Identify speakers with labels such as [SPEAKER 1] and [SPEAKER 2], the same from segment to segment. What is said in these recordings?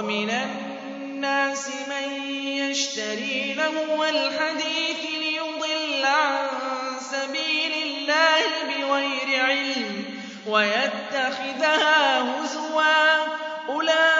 [SPEAKER 1] ومن الناس من يشتري لهو الحديث ليضل عن سبيل الله بغير علم ويتخذها هزوا. أولئك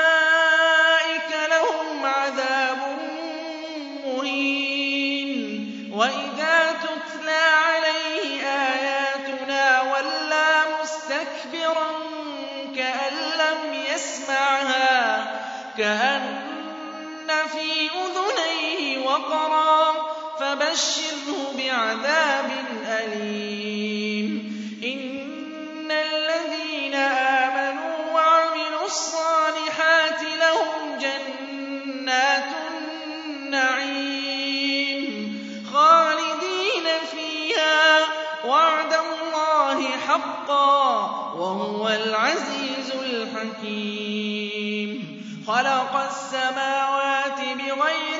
[SPEAKER 1] فبشره بعذاب أليم. إن الذين آمنوا وعملوا الصالحات لهم جنات النعيم خالدين فيها. وعد الله حقا وهو العزيز الحكيم. خلق السماوات بغير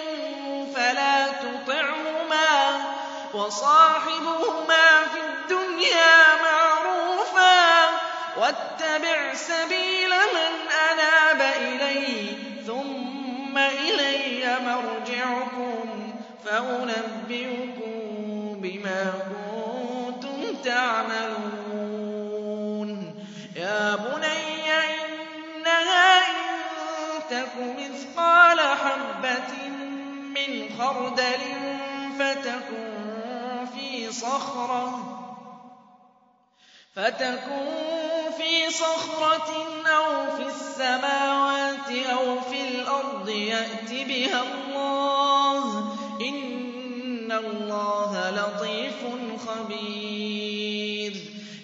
[SPEAKER 1] فلا تطعهما وصاحبهما في الدنيا معروفا واتبع سبيل من أناب إلي ثم إلي مرجعكم فأنبئكم بما كنتم خردل فتكن في صخرة. في صخرة أو في السماوات أو في الأرض يأت بها الله. إن الله لطيف خبير.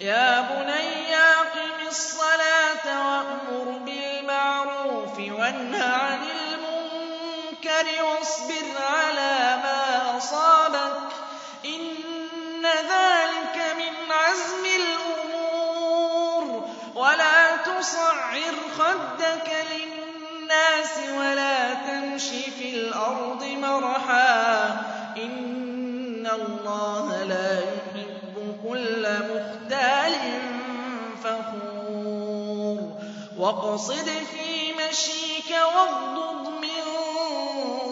[SPEAKER 1] يا بني أقم الصلاة وأمر بالمعروف وانه عن المنكر واصبر على ما أصابك إن ذلك من عزم الأمور. ولا تصعر خدك للناس ولا تمش في الأرض مرحا. إن الله لا يحب كل مختال فخور. واقصد في مشيك واغضض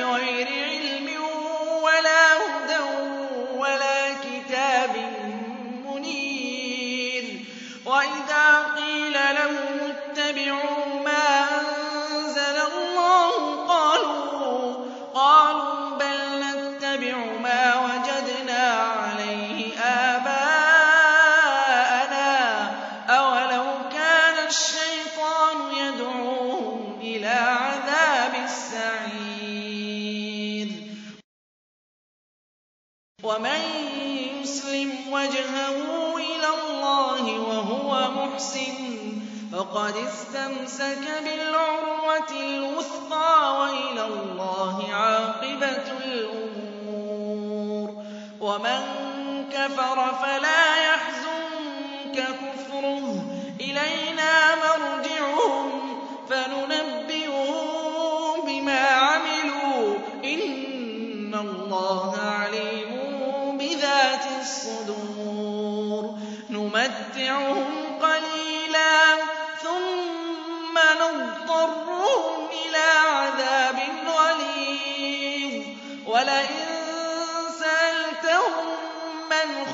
[SPEAKER 1] بِغَيْرِ عِلْمٍ مُحْسِنٌ فَقَدِ اسْتَمْسَكَ بِالْعُرْوَةِ الْوُثْقَىٰ ۗ وَإِلَى اللَّهِ عَاقِبَةُ الْأُمُورِ. وَمَن كَفَرَ فَلَا يَحْزُنكَ كُفْرُهُ ۚ. إِلَيْنَا مَرْجِعُهُمْ فَنُنَبِّئُهُم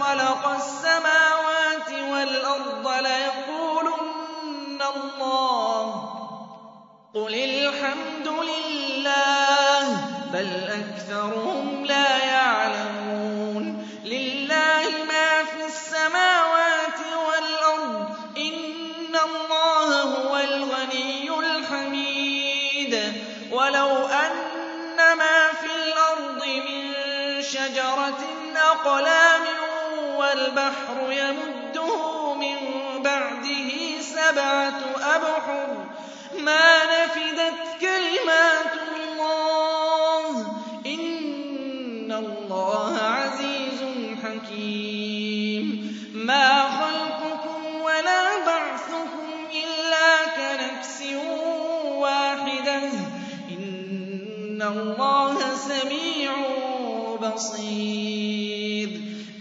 [SPEAKER 1] خَلَقَ السَّمَاوَاتِ وَالْأَرْضَ لَيَقُولُنَّ اللَّهُ ۚ. قُلِ الْحَمْدُ لِلَّهِ ۚ بَلْ أَكْثَرُهُمْ لَا يَعْلَمُونَ. لِلَّهِ مَا فِي السَّمَاوَاتِ وَالْأَرْضِ ۚ إِنَّ اللَّهَ هُوَ الْغَنِيُّ الْحَمِيدُ. وَلَوْ أَنَّ مَا فِي الْأَرْضِ مِن شَجَرَةٍ أَقْلَامٌ وَالْبَحْرُ يَمُدُّهُ مِن بَعْدِهِ سَبْعَةُ أَبْحُرٍ. مَّا نَفِدَتْ كَلِمَاتُ اللَّهِ ۗ. إِنَّ اللَّهَ عَزِيزٌ حَكِيمٌ. مَّا خَلْقُكُمْ وَلَا بَعْثُكُمْ إِلَّا كَنَفْسٍ وَاحِدَةٍ ۗ. إِنَّ اللَّهَ سَمِيعٌ بَصِيرٌ.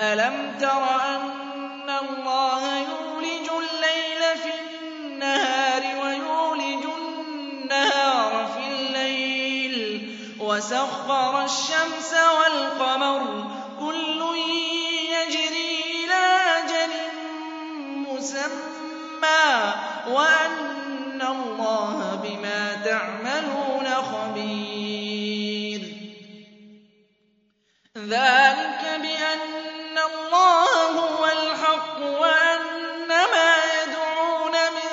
[SPEAKER 1] أَلَمْ تَرَ أَنَّ اللَّهَ يُولِجُ اللَّيْلَ فِي النَّهَارِ وَيُولِجُ النَّهَارَ فِي اللَّيْلِ وَسَخَّرَ الشَّمْسَ وَالْقَمَرَ ۖ كُلٌّ يَجْرِي إِلَىٰ أَجَلٍ مُّسَمًّى ۖ وَأَنَّ اللَّهَ بِمَا تَعْمَلُونَ خَبِيرٌ. اللَّهَ هُوَ الْحَقُّ وَأَنَّ مَا يَدْعُونَ مِن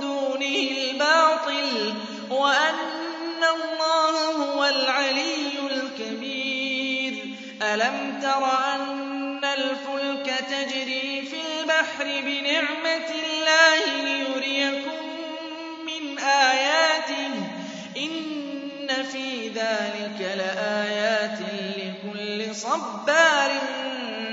[SPEAKER 1] دُونِهِ الْبَاطِلُ وَأَنَّ اللَّهَ هُوَ الْعَلِيُّ الْكَبِيرُ. أَلَمْ تَرَ أَنَّ الْفُلْكَ تَجْرِي فِي الْبَحْرِ بِنِعْمَتِ اللَّهِ لِيُرِيَكُم مِّنْ آيَاتِهِ ۚ؟ إِنَّ فِي ذَٰلِكَ لَآيَاتٍ لِّكُلِّ صَبَّارٍ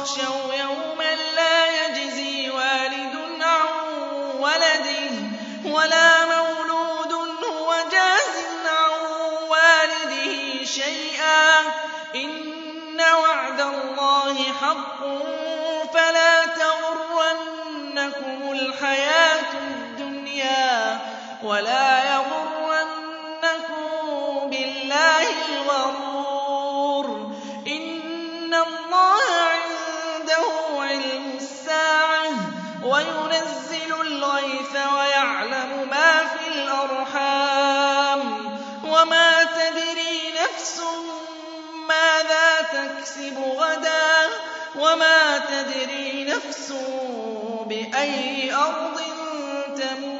[SPEAKER 1] وَاخْشَوْا يَوْمًا لَّا يَجْزِي وَالِدٌ عَن وَلَدِهِ وَلَا مَوْلُودٌ هُوَ جَازٍ عَن وَالِدِهِ شَيْئًا ۚ. إِنَّ وَعْدَ اللَّهِ حَقٌّ فَلَا تَغُرَّنَّكُمُ الْحَيَاةُ الدُّنْيَا وَلَا يَغُرَّنَّكُم تَدْرِي نَفْسٌ بِأَيِّ أَرْضٍ تَمُوتُ